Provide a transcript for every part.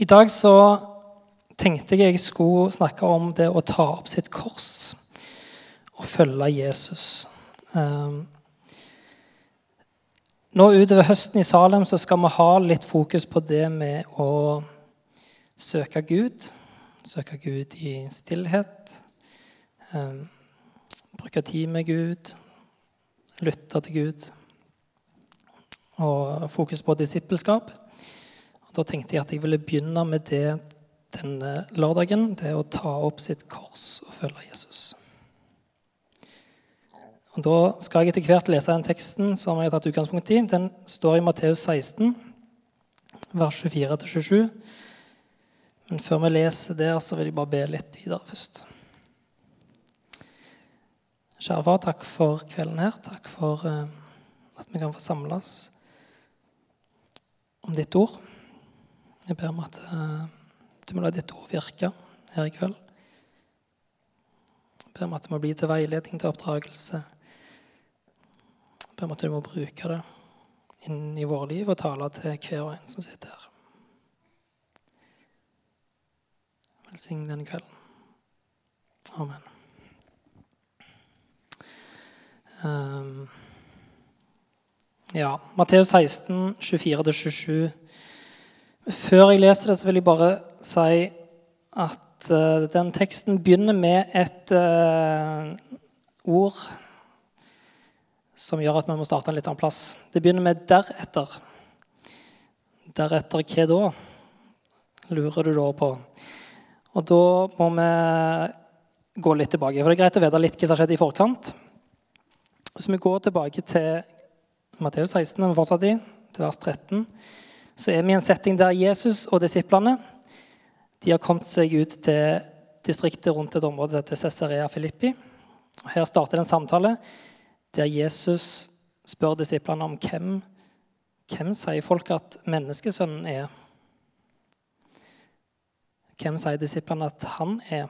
I dag så tenkte jeg jeg skulle snakke om det å ta opp sitt kors og følge Jesus. Um, nå Utover høsten i Salem så skal vi ha litt fokus på det med å søke Gud. Søke Gud i stillhet. Um, bruke tid med Gud. Lytte til Gud. Og fokus på disippelskap. Da tenkte jeg at jeg ville begynne med det denne lørdagen. Det å ta opp sitt kors og følge Jesus. Og Da skal jeg etter hvert lese den teksten som jeg har tatt utgangspunkt i. Den står i Matteus 16, vers 24-27. Men før vi leser der, så vil jeg bare be litt videre først. Kjære far, takk for kvelden her. Takk for uh, at vi kan få samles om ditt ord. Jeg ber om at uh, du må la ditt ord virke her i kveld. Jeg ber om at det må bli til veiledning, til oppdragelse. Jeg ber om at du må bruke det inn i våre liv og tale til hver og en som sitter her. Velsign denne kvelden. Amen. Um, ja, Matteus 16, 24-27. Før jeg leser det, så vil jeg bare si at uh, den teksten begynner med et uh, ord som gjør at vi må starte en litt annen plass. Det begynner med 'deretter'. Deretter hva da? Lurer du da på. Og da må vi gå litt tilbake. For det er greit å vite litt hva som har skjedd i forkant. Hvis vi går tilbake til Matteus 16, vi fortsatt i, til vers 13, så er vi i en setting der Jesus og disiplene de har kommet seg ut til distriktet rundt et område som heter Cesarea Filippi. Her starter det en samtale der Jesus spør disiplene om hvem, hvem sier folk at menneskesønnen er. Hvem sier disiplene at han er?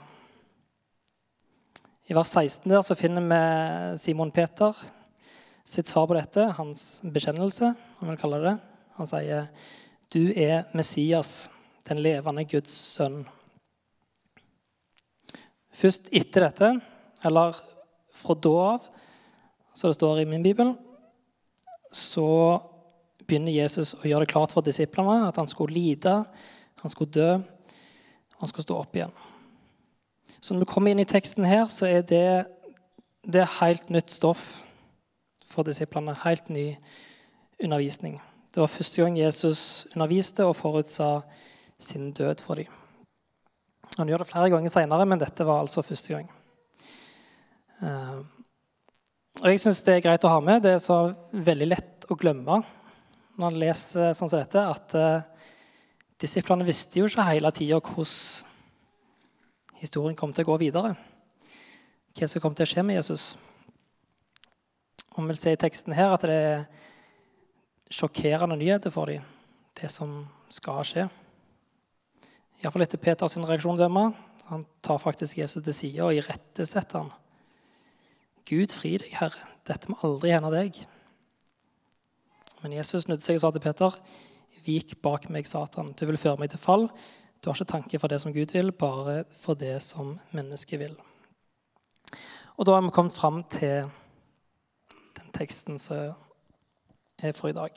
I vers 16 der så finner vi Simon Peter sitt svar på dette, hans bekjennelse. om vil kalle det. Han sier, 'Du er Messias, den levende Guds sønn'. Først etter dette, eller fra da av, så det står i min bibel, så begynner Jesus å gjøre det klart for disiplene at han skulle lide, han skulle dø, han skulle stå opp igjen. Så når vi kommer inn i teksten her, så er det, det er helt nytt stoff for disiplene. Helt ny undervisning. Det var første gang Jesus underviste og forutsa sin død for dem. Han gjør det flere ganger seinere, men dette var altså første gang. Eh, og jeg syns det er greit å ha med. Det er så veldig lett å glemme når man leser sånn som dette, at uh, disiplene visste jo ikke hele tida hvordan historien kom til å gå videre. Hva som kom til å skje med Jesus. Og vi vil se i teksten her at det er sjokkerende nyheter for dem, det som skal skje. Iallfall etter Peters reaksjon dømme. Han tar faktisk Jesus til side og irettesetter han. Gud, fri deg, Herre. Dette må aldri hende deg. Men Jesus snudde seg og sa til Peter, vik bak meg, Satan. Du vil føre meg til fall. Du har ikke tanke for det som Gud vil, bare for det som mennesket vil. Og da har vi kommet fram til den teksten som for i dag.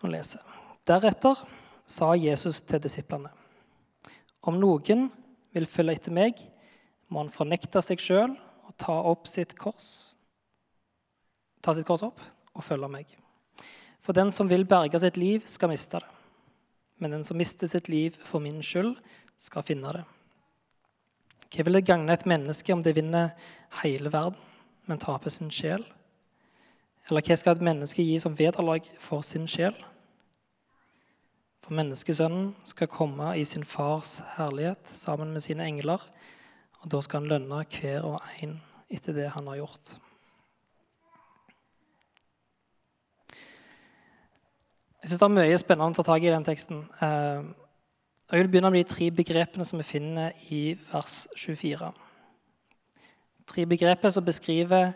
Å lese. Deretter sa Jesus til disiplene.: Om noen vil følge etter meg, må han fornekte seg sjøl ta opp sitt kors, ta sitt kors opp og følge meg. For den som vil berge sitt liv, skal miste det. Men den som mister sitt liv for min skyld, skal finne det. Hva vil det gagne et menneske om det vinner hele verden, men taper sin sjel? Eller hva skal et menneske gi som vederlag for sin sjel? For menneskesønnen skal komme i sin fars herlighet sammen med sine engler, og da skal han lønne hver og en etter det han har gjort. Jeg syns det er mye spennende å ta tak i den teksten. Eh, jeg vil begynne med de tre begrepene som vi finner i vers 24. Tre begreper som beskriver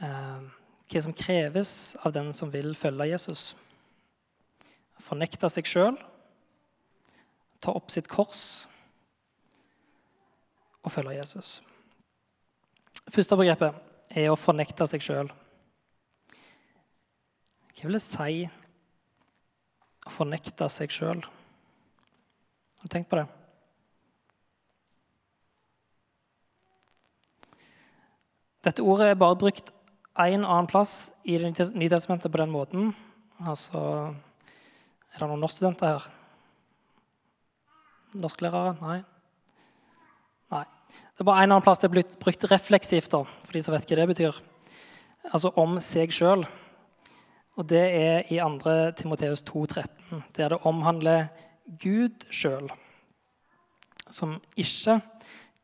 eh, hva som kreves av den som vil følge Jesus. Fornekte seg sjøl, ta opp sitt kors og følge Jesus. Første begrepet er å fornekte seg sjøl. Hva vil det si å fornekte seg sjøl? Har du tenkt på det? Dette ordet er bare brukt én annen plass i Det nye testamentet på den måten. Altså Er det noen norskstudenter her? Norsklærere? Nei? Nei. Det er bare en annen plass det er blitt brukt refleksivt, da, for de som vet hva det betyr. Altså om seg sjøl. Og det er i 2. Timoteus 2,13, der det omhandler Gud sjøl, som ikke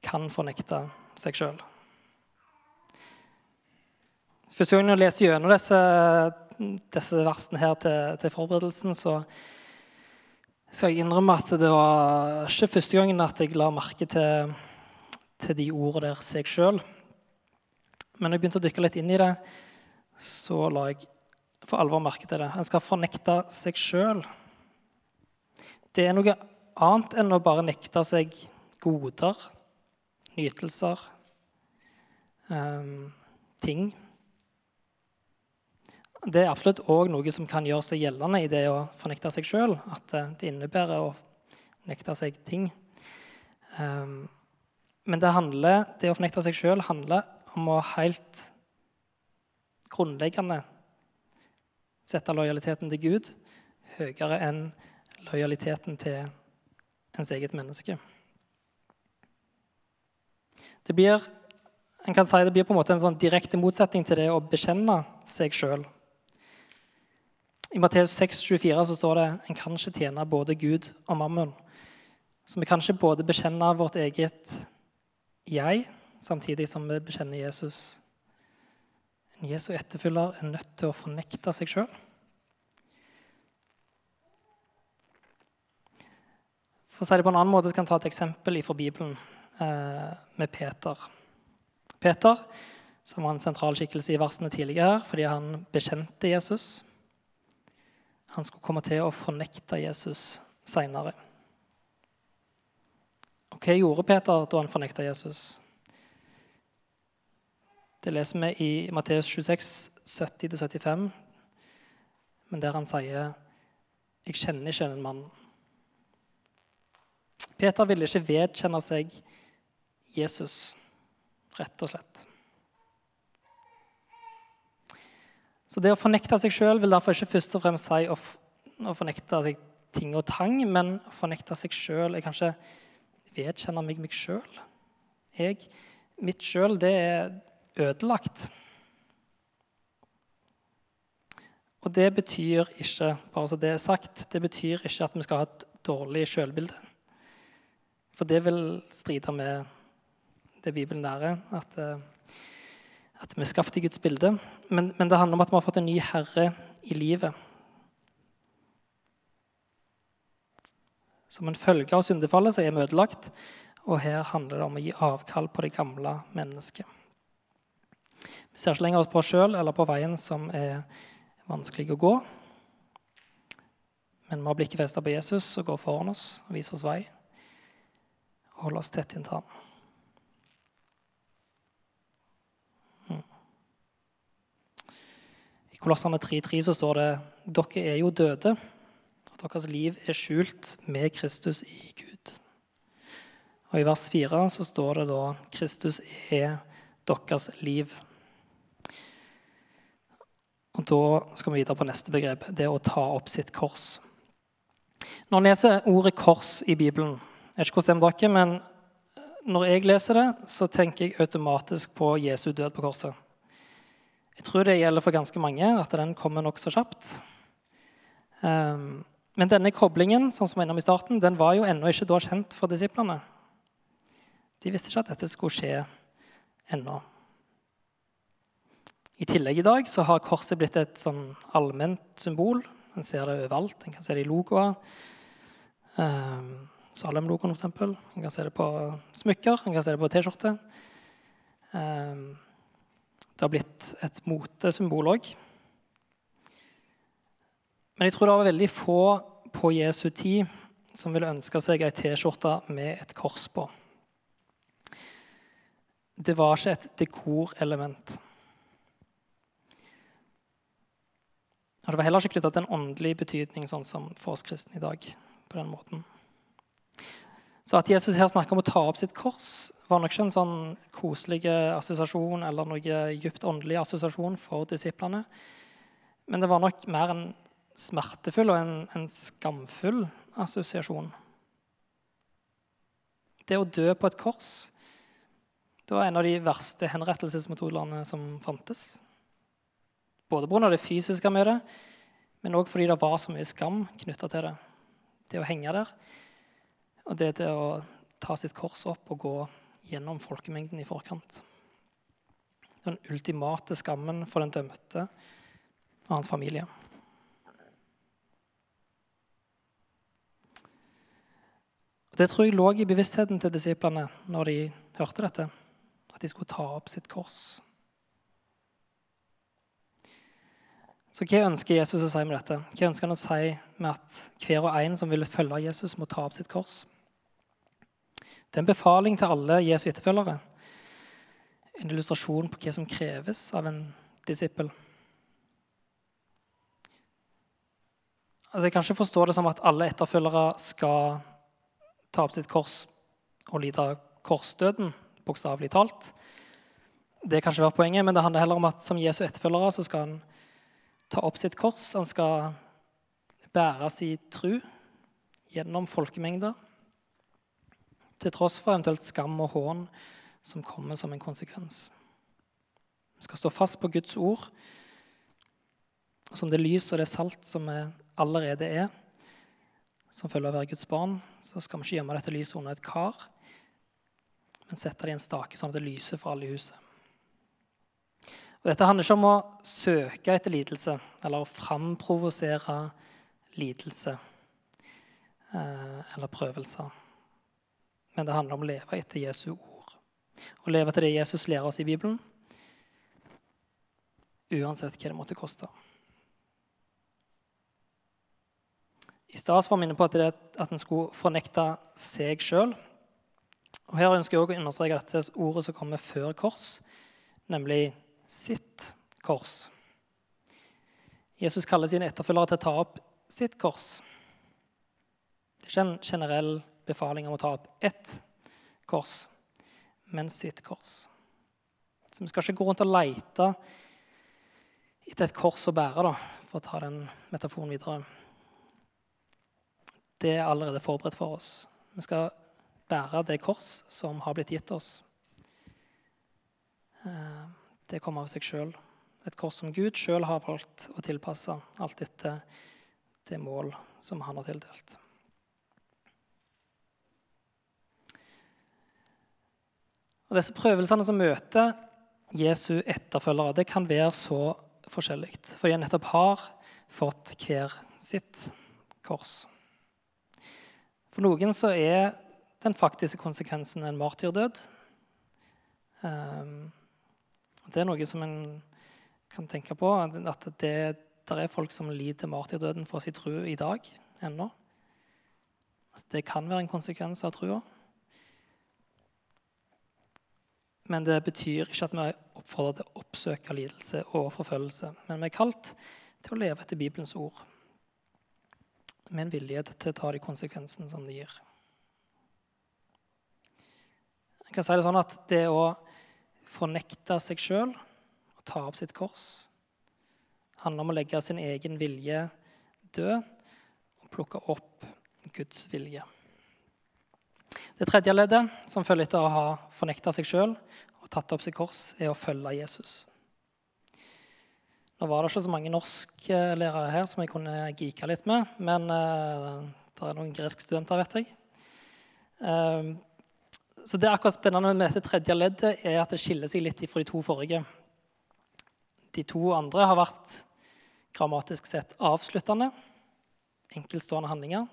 kan fornekte seg sjøl. Første gang jeg leste gjennom disse, disse versene her til, til, forberedelsen, så skal jeg innrømme at det var ikke første gangen at jeg la merke til, til de ordene der seg sjøl. Men når jeg begynte å dykke litt inn i det, så la jeg for alvor merke til det. En skal fornekte seg sjøl. Det er noe annet enn å bare nekte seg goder, nytelser, um, ting. Det er absolutt òg noe som kan gjøre seg gjeldende i det å fornekte seg sjøl. At eh, det innebærer å nekte seg ting. Um, men det, handler, det å fornekte seg sjøl handler om å helt grunnleggende sette lojaliteten til Gud høyere enn lojaliteten til ens eget menneske. Det blir, en kan si det blir på en måte en sånn direkte motsetning til det å bekjenne seg sjøl. I Matteus 6, 24 så står det en kan ikke tjene både Gud og mammon. Så vi kan ikke både bekjenne vårt eget jeg samtidig som vi bekjenner Jesus. En Jesu etterfølger er nødt til å fornekte seg sjøl. For å si det på en annen måte så kan jeg ta et eksempel fra Bibelen eh, med Peter. Peter som var en sentral skikkelse i versene tidligere fordi han bekjente Jesus. Han skulle komme til å fornekte Jesus seinere. Og hva gjorde Peter da han fornekta Jesus? Det leser vi i Matteus 26, 70-75, men der han sier 'Jeg kjenner ikke den mannen'. Peter ville ikke vedkjenne seg Jesus, rett og slett. Så det å fornekte seg sjøl vil derfor ikke først og fremst si å, å fornekte seg ting og tang, men å fornekte seg sjøl er kanskje vedkjenne meg meg sjøl. Mitt sjøl, det er ødelagt. Og det betyr ikke bare så det er sagt, det betyr ikke at vi skal ha et dårlig sjølbilde. For det vil stride med det Bibelen lærer. at eh, at vi er skapt i Guds bilde. Men, men, det handler om at vi har fått en ny herre i livet. Som en følge av syndefallet så er vi ødelagt, og her handler det om å gi avkall på det gamle mennesket. Vi ser ikke lenger oss på oss sjøl eller på veien som er vanskelig å gå. Men vi har blikket festa på Jesus og går foran oss og viser oss vei. Og holder oss tett inntil ham. Kolossene 3.3 så står det dere er jo døde, og deres liv er skjult med Kristus i Gud. Og I vers 4 så står det da Kristus er deres liv. Og Da skal vi videre på neste begrep, det å ta opp sitt kors. Når en leser ordet 'kors' i Bibelen Jeg vet ikke hvordan det er med dere, men når jeg leser det, så tenker jeg automatisk på Jesu død på korset. Jeg tror det gjelder for ganske mange, at den kommer nokså kjapt. Um, men denne koblingen sånn som var innom i starten, den var jo ennå ikke da kjent for disiplene. De visste ikke at dette skulle skje ennå. I tillegg i dag så har korset blitt et sånn allment symbol. En ser det overalt. En kan se det i logoer. Um, Salem-logoen, f.eks. En kan se det på smykker, en kan se det på T-skjorte. Um, det har blitt et motesymbol òg. Men jeg tror det var veldig få på Jesu tid som ville ønske seg ei T-skjorte med et kors på. Det var ikke et dekorelement. Og Det var heller ikke knytta til en åndelig betydning, sånn som for oss kristne i dag. på den måten. Så at Jesus her snakker om å ta opp sitt kors, var nok ikke en sånn koselig assosiasjon eller noe dypt åndelig assosiasjon for disiplene. Men det var nok mer en smertefull og en, en skamfull assosiasjon. Det å dø på et kors det var en av de verste henrettelsesmetodene som fantes. Både pga. det fysiske med det, men òg fordi det var så mye skam knytta til det. Det å henge der, og det til å ta sitt kors opp og gå gjennom folkemengden i forkant. Den ultimate skammen for den dømte og hans familie. Det tror jeg lå i bevisstheten til disiplene når de hørte dette. At de skulle ta opp sitt kors. Så hva ønsker Jesus å si med dette? Hva ønsker han å si med at hver og en som vil følge Jesus, må ta opp sitt kors? Det er en befaling til alle Jesu etterfølgere. En illustrasjon på hva som kreves av en disippel. Altså, jeg kan ikke forstå det som at alle etterfølgere skal ta opp sitt kors og lide korsdøden, bokstavelig talt. Det kan ikke være poenget, men det handler heller om at som Jesu etterfølgere så skal han ta opp sitt kors. Han skal bære sin tru gjennom folkemengder, til tross for eventuelt skam og hån som kommer som en konsekvens. Vi skal stå fast på Guds ord, som det lys og det salt som vi allerede er som følge av å være Guds barn, så skal vi ikke gjemme dette lyset under et kar, men sette det i en stake sånn at det lyser for alle i huset. Og dette handler ikke om å søke etter lidelse eller å framprovosere lidelse eh, eller prøvelser. Men det handler om å leve etter Jesu ord. Å leve etter det Jesus lærer oss i Bibelen, uansett hva det måtte koste. I stad var vi inne på at, det, at en skulle fornekte seg sjøl. Her ønsker jeg å understreke dette ordet som kommer før kors, nemlig sitt kors. Jesus kaller sine etterfølgere til å ta opp sitt kors. Det er ikke en generell befaling om å ta opp ett kors, men sitt kors. Så Vi skal ikke gå rundt og leite etter et kors å bære, da, for å ta den metaforen videre det er allerede forberedt for oss. Vi skal bære det kors som har blitt gitt oss. Eh, det kommer av seg sjøl. Et kors som Gud sjøl har valgt å tilpasse alt etter det mål som han har tildelt. Og Disse prøvelsene som møter Jesu etterfølgere, det kan være så forskjellig. Fordi en nettopp har fått hver sitt kors. For noen så er den faktiske konsekvensen en martyrdød. Ehm, det er noe som en kan tenke på. At det er folk som lider martyrdøden for sin tro i dag ennå. Det kan være en konsekvens av trua. Men det betyr ikke at vi oppfordrer til å oppsøke lidelse og forfølgelse. Men vi er kalt til å leve etter Bibelens ord med en vilje til å ta de konsekvensene som det gir. Jeg kan si det sånn at det å fornekte seg sjøl og ta opp sitt kors handler om å legge sin egen vilje død og plukke opp Guds vilje. Det tredje leddet, som følger etter å ha fornekta seg sjøl og tatt opp sitt kors, er å følge Jesus. Nå var det ikke så mange norsklærere her som jeg kunne geeke litt med, men uh, det er noen greskstudenter, vet jeg. Uh, så det er akkurat spennende med dette tredje leddet er at det skiller seg litt fra de to forrige. De to andre har vært grammatisk sett avsluttende, enkeltstående handlinger.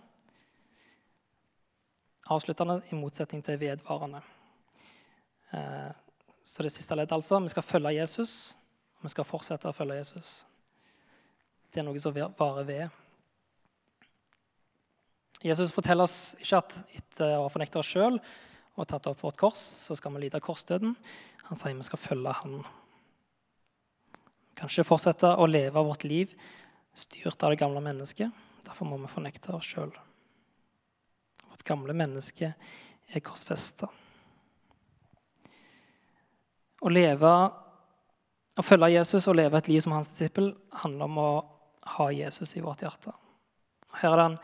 Avsluttende i motsetning til vedvarende. Uh, så det siste leddet, altså. Vi skal følge Jesus vi skal fortsette å følge Jesus. Det er noe som varer ved. Jesus forteller oss ikke at etter å ha fornekta oss sjøl og tatt opp vårt kors, så skal vi lide korsdøden. Han sier vi skal følge Han. Kanskje fortsette å leve vårt liv styrt av det gamle mennesket. Derfor må vi fornekte oss sjøl. Vårt gamle menneske er korsfesta. Å leve, å følge Jesus og leve et liv som hans disippel handler om å ha Jesus i vårt hjerte. Her er det en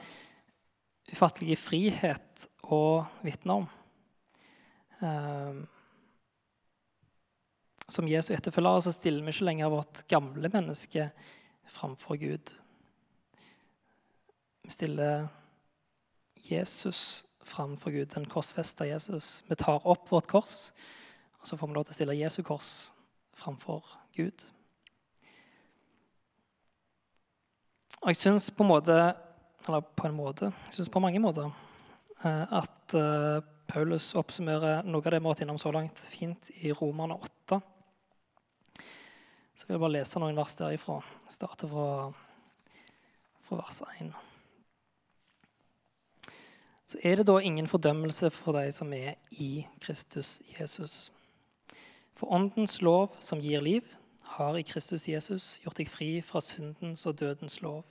ufattelig frihet å vitne om. Ehm, som Jesu etterfølgere så stiller vi ikke lenger vårt gamle menneske framfor Gud. Vi stiller Jesus framfor Gud, den korsfesta Jesus. Vi tar opp vårt kors, og så får vi lov til å stille Jesu kors framfor Gud. Og jeg syns på en måte eller på en måte, jeg syns på mange måter, eh, at eh, Paulus oppsummerer noe av det vi har vært innom så langt, fint i Romerne 8. Så jeg vil bare lese noen vers derifra. Starte fra, fra vers 1. Så er det da ingen fordømmelse for de som er i Kristus Jesus. For Åndens lov, som gir liv, har i Kristus Jesus gjort deg fri fra syndens og dødens lov.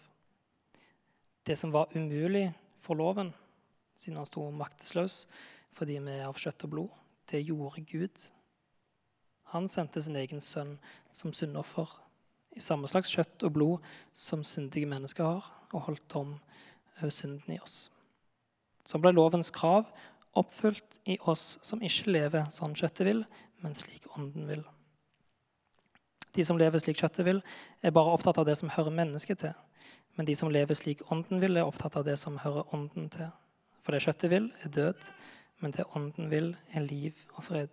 Det som var umulig for loven, siden han sto maktesløs fordi vi er av kjøtt og blod, det gjorde Gud. Han sendte sin egen sønn som syndoffer i samme slags kjøtt og blod som syndige mennesker har, og holdt om over synden i oss. Så ble lovens krav oppfylt i oss som ikke lever sånn kjøttet vil, men slik ånden vil. De som lever slik kjøttet vil, er bare opptatt av det som hører mennesket til. Men de som lever slik ånden vil, er opptatt av det som hører ånden til. For det kjøttet vil, er død, men det ånden vil, er liv og fred.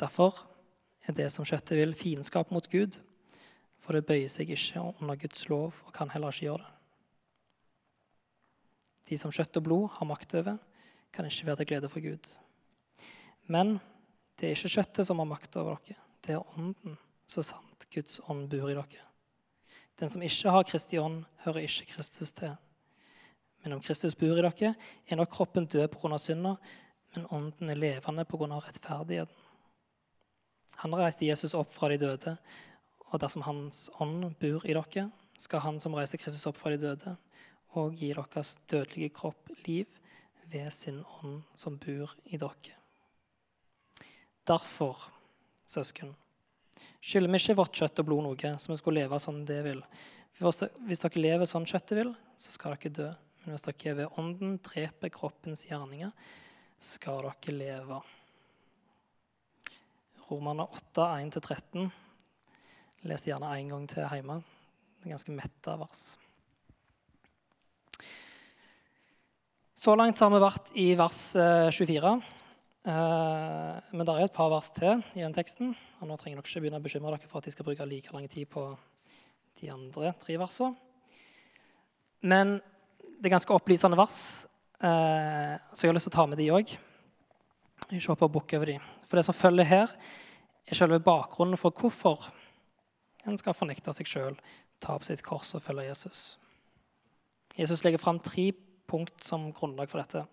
Derfor er det som kjøttet vil, fiendskap mot Gud, for det bøyer seg ikke under Guds lov og kan heller ikke gjøre det. De som kjøtt og blod har makt over, kan ikke være til glede for Gud. Men det er ikke kjøttet som har makt over dere, det er ånden, så sant Guds ånd bor i dere. Den som ikke har Kristi ånd, hører ikke Kristus til. Men om Kristus bor i dere, er nok kroppen død pga. synda, men ånden er levende pga. rettferdigheten. Han reiste Jesus opp fra de døde, og dersom Hans ånd bor i dere, skal Han som reiser Kristus opp fra de døde, og gi deres dødelige kropp liv ved sin ånd som bor i dere. Derfor, søsken, skylder vi ikke vårt kjøtt og blod noe, så vi skulle leve sånn det vil. Hvis dere lever sånn kjøttet vil, så skal dere dø. Men hvis dere ved ånden dreper kroppens gjerninger, skal dere leve. Romerne 8, 1-13. Les gjerne en gang til hjemme. Det er ganske metta vers. Så langt har vi vært i vers 24. Eh, Eh, men det er et par vers til i den teksten. og Nå trenger dere ikke begynne å bekymre dere for at de skal bruke like lang tid på de andre tre versene. Men det er ganske opplysende vers, eh, så jeg har lyst til å ta med de òg. Ikke å bukke over de. For det som følger her, er selve bakgrunnen for hvorfor en skal fornekte seg sjøl, ta opp sitt kors og følge Jesus. Jesus legger fram tre punkt som grunnlag for dette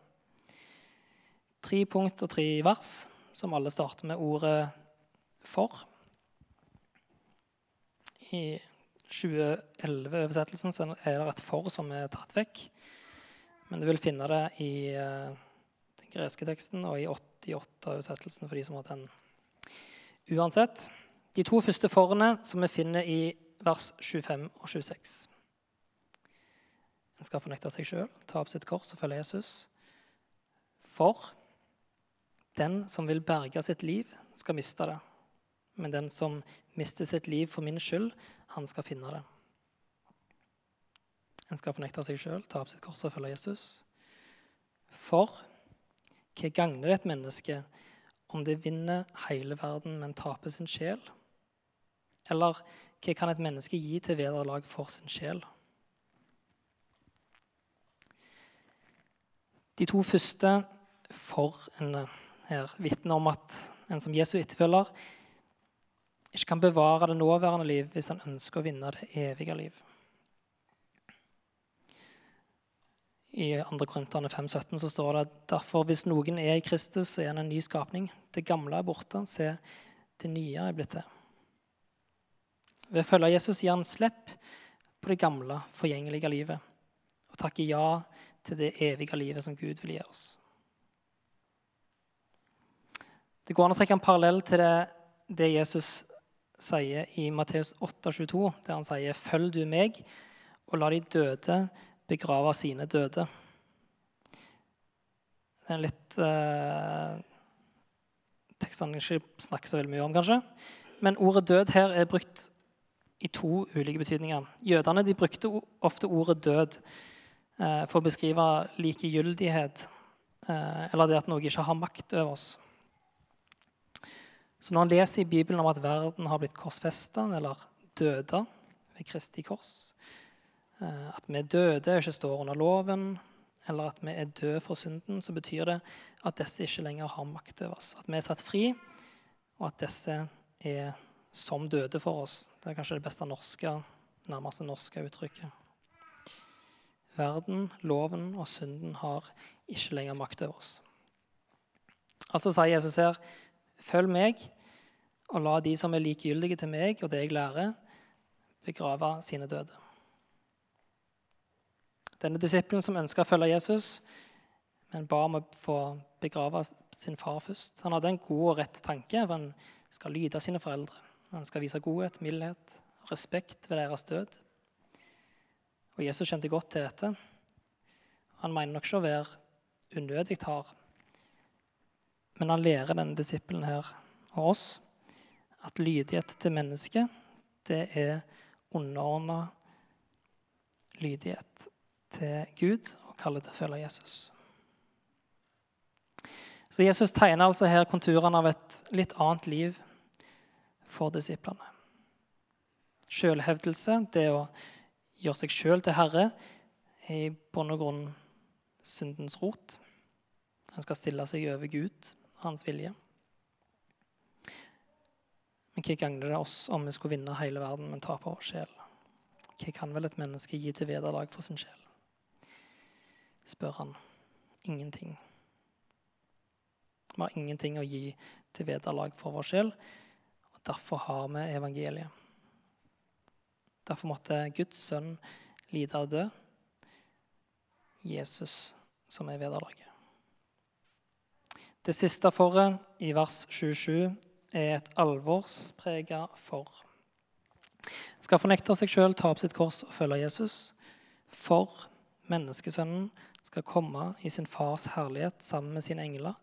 tre punkt og tre vers, som alle starter med ordet 'for'. I 2011-oversettelsen er det et 'for' som er tatt vekk. Men du vil finne det i eh, den greske teksten og i 88-oversettelsen for de som har den. Uansett, de to første forene som vi finner i vers 25 og 26. En skal fornekte seg sjøl, ta opp sitt kors og følge Jesus. For den som vil berge sitt liv, skal miste det. Men den som mister sitt liv for min skyld, han skal finne det. En skal fornekte seg sjøl, ta opp sitt kors og følge Jesus. For hva gagner det et menneske om det vinner hele verden, men taper sin sjel? Eller hva kan et menneske gi til vederlag for sin sjel? De to første for en her vitner om at en som Jesu etterfølger ikke kan bevare det nåværende liv hvis han ønsker å vinne det evige liv. I 2. Korinterne 5,17 så står det derfor hvis noen er i Kristus, så er han en ny skapning. Det gamle er borte. Se, det nye er blitt til. Ved å følge Jesus gir han slipp på det gamle, forgjengelige livet og takker ja til det evige livet som Gud vil gi oss. Det går an å trekke en parallell til det, det Jesus sier i Matteus 8,22, der han sier 'Følg du meg, og la de døde begrave sine døde'. Det er en litt eh, tekst han ikke snakker så veldig mye om, kanskje. Men ordet 'død' her er brukt i to ulike betydninger. Jødene de brukte ofte ordet 'død' for å beskrive likegyldighet, eh, eller det at noe ikke har makt over oss. Så når han leser i Bibelen om at verden har blitt korsfesta eller døde ved Kristi kors, eh, at vi er døde og ikke står under loven, eller at vi er døde for synden, så betyr det at disse ikke lenger har makt over oss. At vi er satt fri, og at disse er som døde for oss. Det er kanskje det beste norske, nærmeste norske uttrykket. Verden, loven og synden har ikke lenger makt over oss. Altså sier Jesus her, følg meg, og la de som er likegyldige til meg og det jeg lærer, begrave sine døde. Denne disippelen som ønska å følge Jesus, men ba om å få begrave sin far først. Han hadde en god og rett tanke, for han skal lyde sine foreldre. Han skal vise godhet, mildhet og respekt ved deres død. Og Jesus kjente godt til dette. Han mener nok ikke å være unødig hard, men han lærer denne disippelen her og oss at lydighet til mennesket, det er underordna lydighet til Gud og kaller til å følge Jesus. Så Jesus tegner altså her konturene av et litt annet liv for disiplene. Selvhevdelse, det å gjøre seg sjøl til herre, er i bunn og grunn syndens rot. Han skal stille seg over Gud og hans vilje. Men hva gagner det oss om vi skulle vinne hele verden, men tape vår sjel? Hva kan vel et menneske gi til vederlag for sin sjel? spør han. Ingenting. Vi har ingenting å gi til vederlag for vår sjel, og derfor har vi evangeliet. Derfor måtte Guds sønn lide og dø. Jesus som er vederlaget. Det siste forret i vers 27 er et alvorsprega for. Skal fornekte seg sjøl, ta opp sitt kors og følge Jesus. For menneskesønnen skal komme i sin fars herlighet sammen med sine engler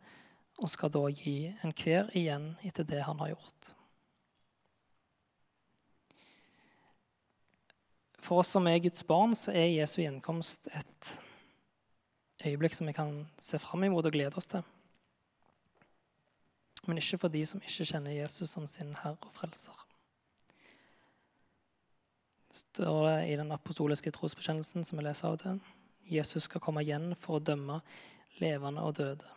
og skal da gi enhver igjen etter det han har gjort. For oss som er Guds barn, så er Jesu gjenkomst et øyeblikk som vi kan se fram imot og glede oss til. Men ikke for de som ikke kjenner Jesus som sin herre og frelser. Står det i den apostoliske trosbekjennelsen som vi leser av og til. Jesus skal komme igjen for å dømme levende og døde.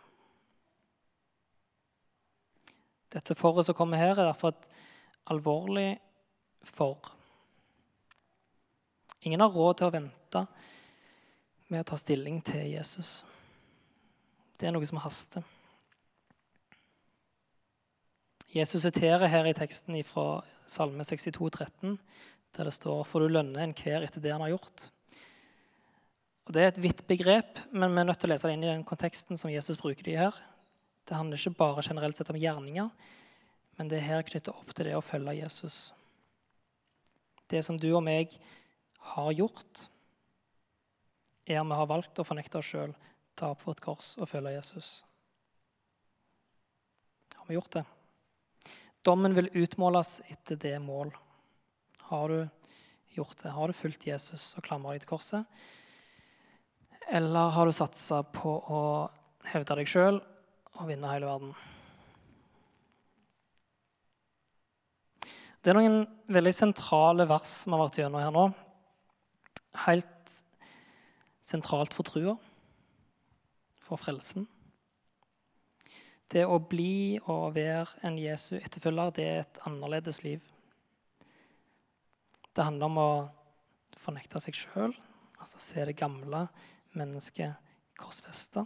Dette forret som kommer her, er derfor et alvorlig for. Ingen har råd til å vente med å ta stilling til Jesus. Det er noe som haster. Jesus siterer her i teksten fra Salme 62, 13, der det står For du lønner enhver etter det han har gjort. Og Det er et vidt begrep, men vi er nødt til å lese det inn i den konteksten som Jesus bruker det her. Det handler ikke bare generelt sett om gjerninger, men det er her knyttet opp til det å følge Jesus. Det som du og meg har gjort, er om vi har valgt å fornekte oss sjøl, ta opp vårt kors og følge Jesus. Har vi gjort det? Dommen vil utmåles etter det mål. Har du gjort det? Har du fulgt Jesus og klamra deg til korset? Eller har du satsa på å hevde deg sjøl og vinne hele verden? Det er noen veldig sentrale vers vi har vært gjennom her nå. Helt sentralt for trua, for frelsen. Det å bli og være en Jesu etterfølger, det er et annerledes liv. Det handler om å fornekte seg sjøl, altså se det gamle mennesket korsfesta.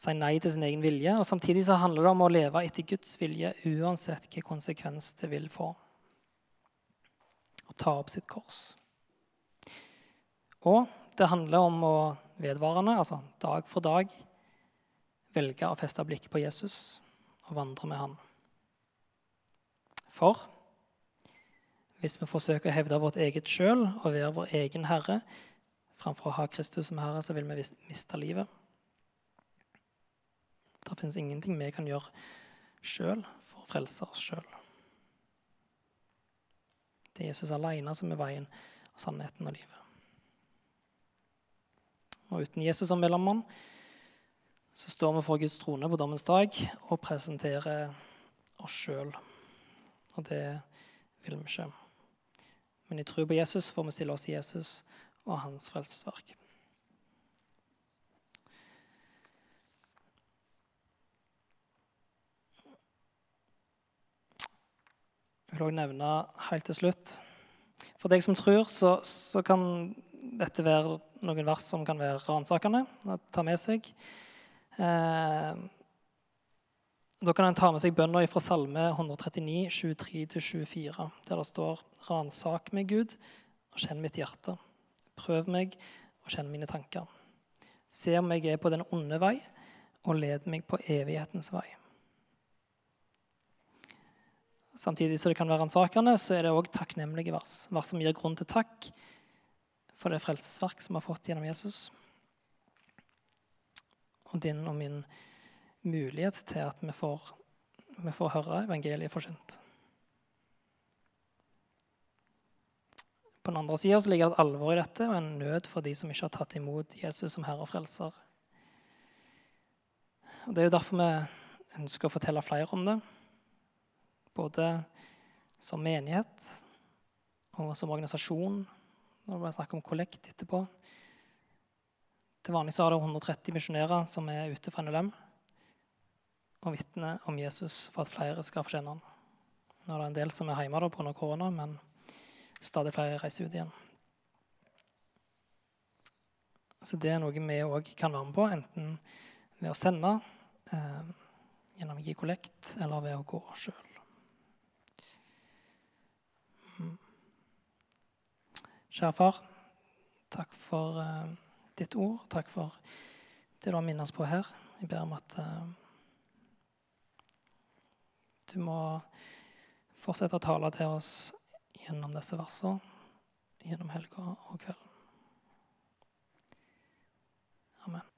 Si nei til sin egen vilje. Og samtidig så handler det om å leve etter Guds vilje uansett hvilken konsekvens det vil få. Å ta opp sitt kors. Og det handler om å vedvarende, altså dag for dag, velge å feste blikket på Jesus og vandre med han. For hvis vi forsøker å hevde vårt eget sjøl og være vår egen herre framfor å ha Kristus som herre, så vil vi miste livet. Det fins ingenting vi kan gjøre sjøl for å frelse oss sjøl. Det er Jesus alene som er veien og sannheten og livet. Og uten Jesus som mellommann så står vi for Guds trone på dommens dag og presenterer oss sjøl. Og det vil vi ikke. Men i tro på Jesus får vi stille oss i Jesus og hans frelsesverk. Jeg vil også nevne helt til slutt For deg som tror, så, så kan dette være noen vers som kan være ransakende å ta med seg. Eh, da kan en ta med seg bønner fra Salme 139, 23-24, der det står Ransak meg, Gud, og kjenn mitt hjerte. Prøv meg og kjenn mine tanker. Se om jeg er på den onde vei, og led meg på evighetens vei. Samtidig som det kan være ransakende, så er det òg takknemlige vers. Vers som gir grunn til takk for det frelsesverk som vi har fått gjennom Jesus. Og din og min mulighet til at vi får, vi får høre evangeliet forsynt. På den andre sida ligger det et alvor i dette og en nød for de som ikke har tatt imot Jesus som Herre og Frelser. Og Det er jo derfor vi ønsker å fortelle flere om det. Både som menighet og som organisasjon. Når det er snakk om kollekt etterpå. Til vanlig så har det 130 misjonærer som er ute fra NLM og vitner om Jesus for at flere skal få kjenne han. Nå er det en del som er hjemme pga. korona, men stadig flere reiser ut igjen. Så det er noe vi òg kan være med på, enten ved å sende, eh, gjennom å gi kollekt, eller ved å gå sjøl. Kjære far, takk for uh, ditt ord. Takk for det du har minnet oss på her. Jeg ber om at uh, du må fortsette å tale til oss gjennom disse versene, gjennom helga og kvelden. Amen.